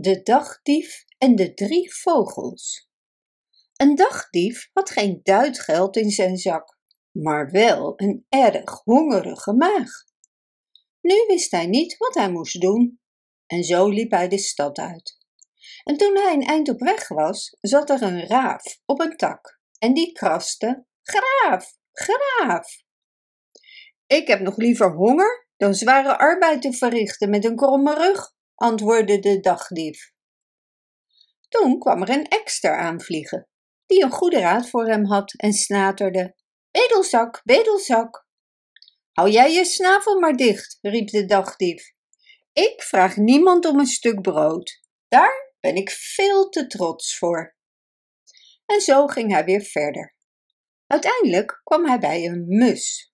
De dagdief en de drie vogels. Een dagdief had geen duitgeld in zijn zak, maar wel een erg hongerige maag. Nu wist hij niet wat hij moest doen en zo liep hij de stad uit. En toen hij een eind op weg was, zat er een raaf op een tak en die kraste: Graaf, graaf! Ik heb nog liever honger dan zware arbeid te verrichten met een kromme rug, antwoordde de dagdief. Toen kwam er een ekster aanvliegen, die een goede raad voor hem had en snaterde. Bedelzak, bedelzak. Hou jij je snavel maar dicht, riep de dagdief. Ik vraag niemand om een stuk brood. Daar ben ik veel te trots voor. En zo ging hij weer verder. Uiteindelijk kwam hij bij een mus.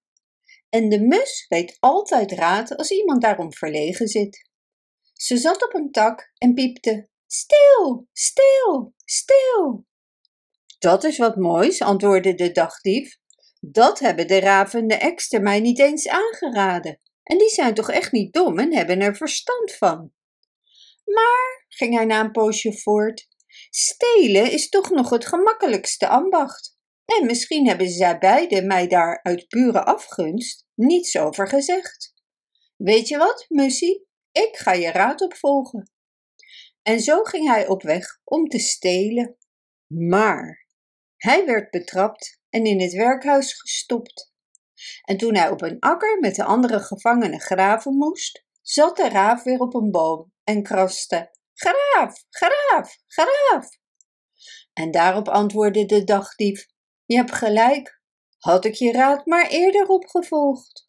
En de mus weet altijd raad als iemand daarom verlegen zit. Ze zat op een tak en piepte: Stil, stil, stil. Dat is wat moois, antwoordde de dagdief. Dat hebben de raven en de ekster mij niet eens aangeraden. En die zijn toch echt niet dom en hebben er verstand van. Maar, ging hij na een poosje voort, stelen is toch nog het gemakkelijkste ambacht. En misschien hebben zij beiden mij daar uit pure afgunst niets over gezegd. Weet je wat, Mussie? Ik ga je raad opvolgen. En zo ging hij op weg om te stelen. Maar hij werd betrapt en in het werkhuis gestopt. En toen hij op een akker met de andere gevangenen graven moest, zat de raaf weer op een boom en kraste: Graaf, graaf, graaf. En daarop antwoordde de dagdief: Je hebt gelijk, had ik je raad maar eerder opgevolgd.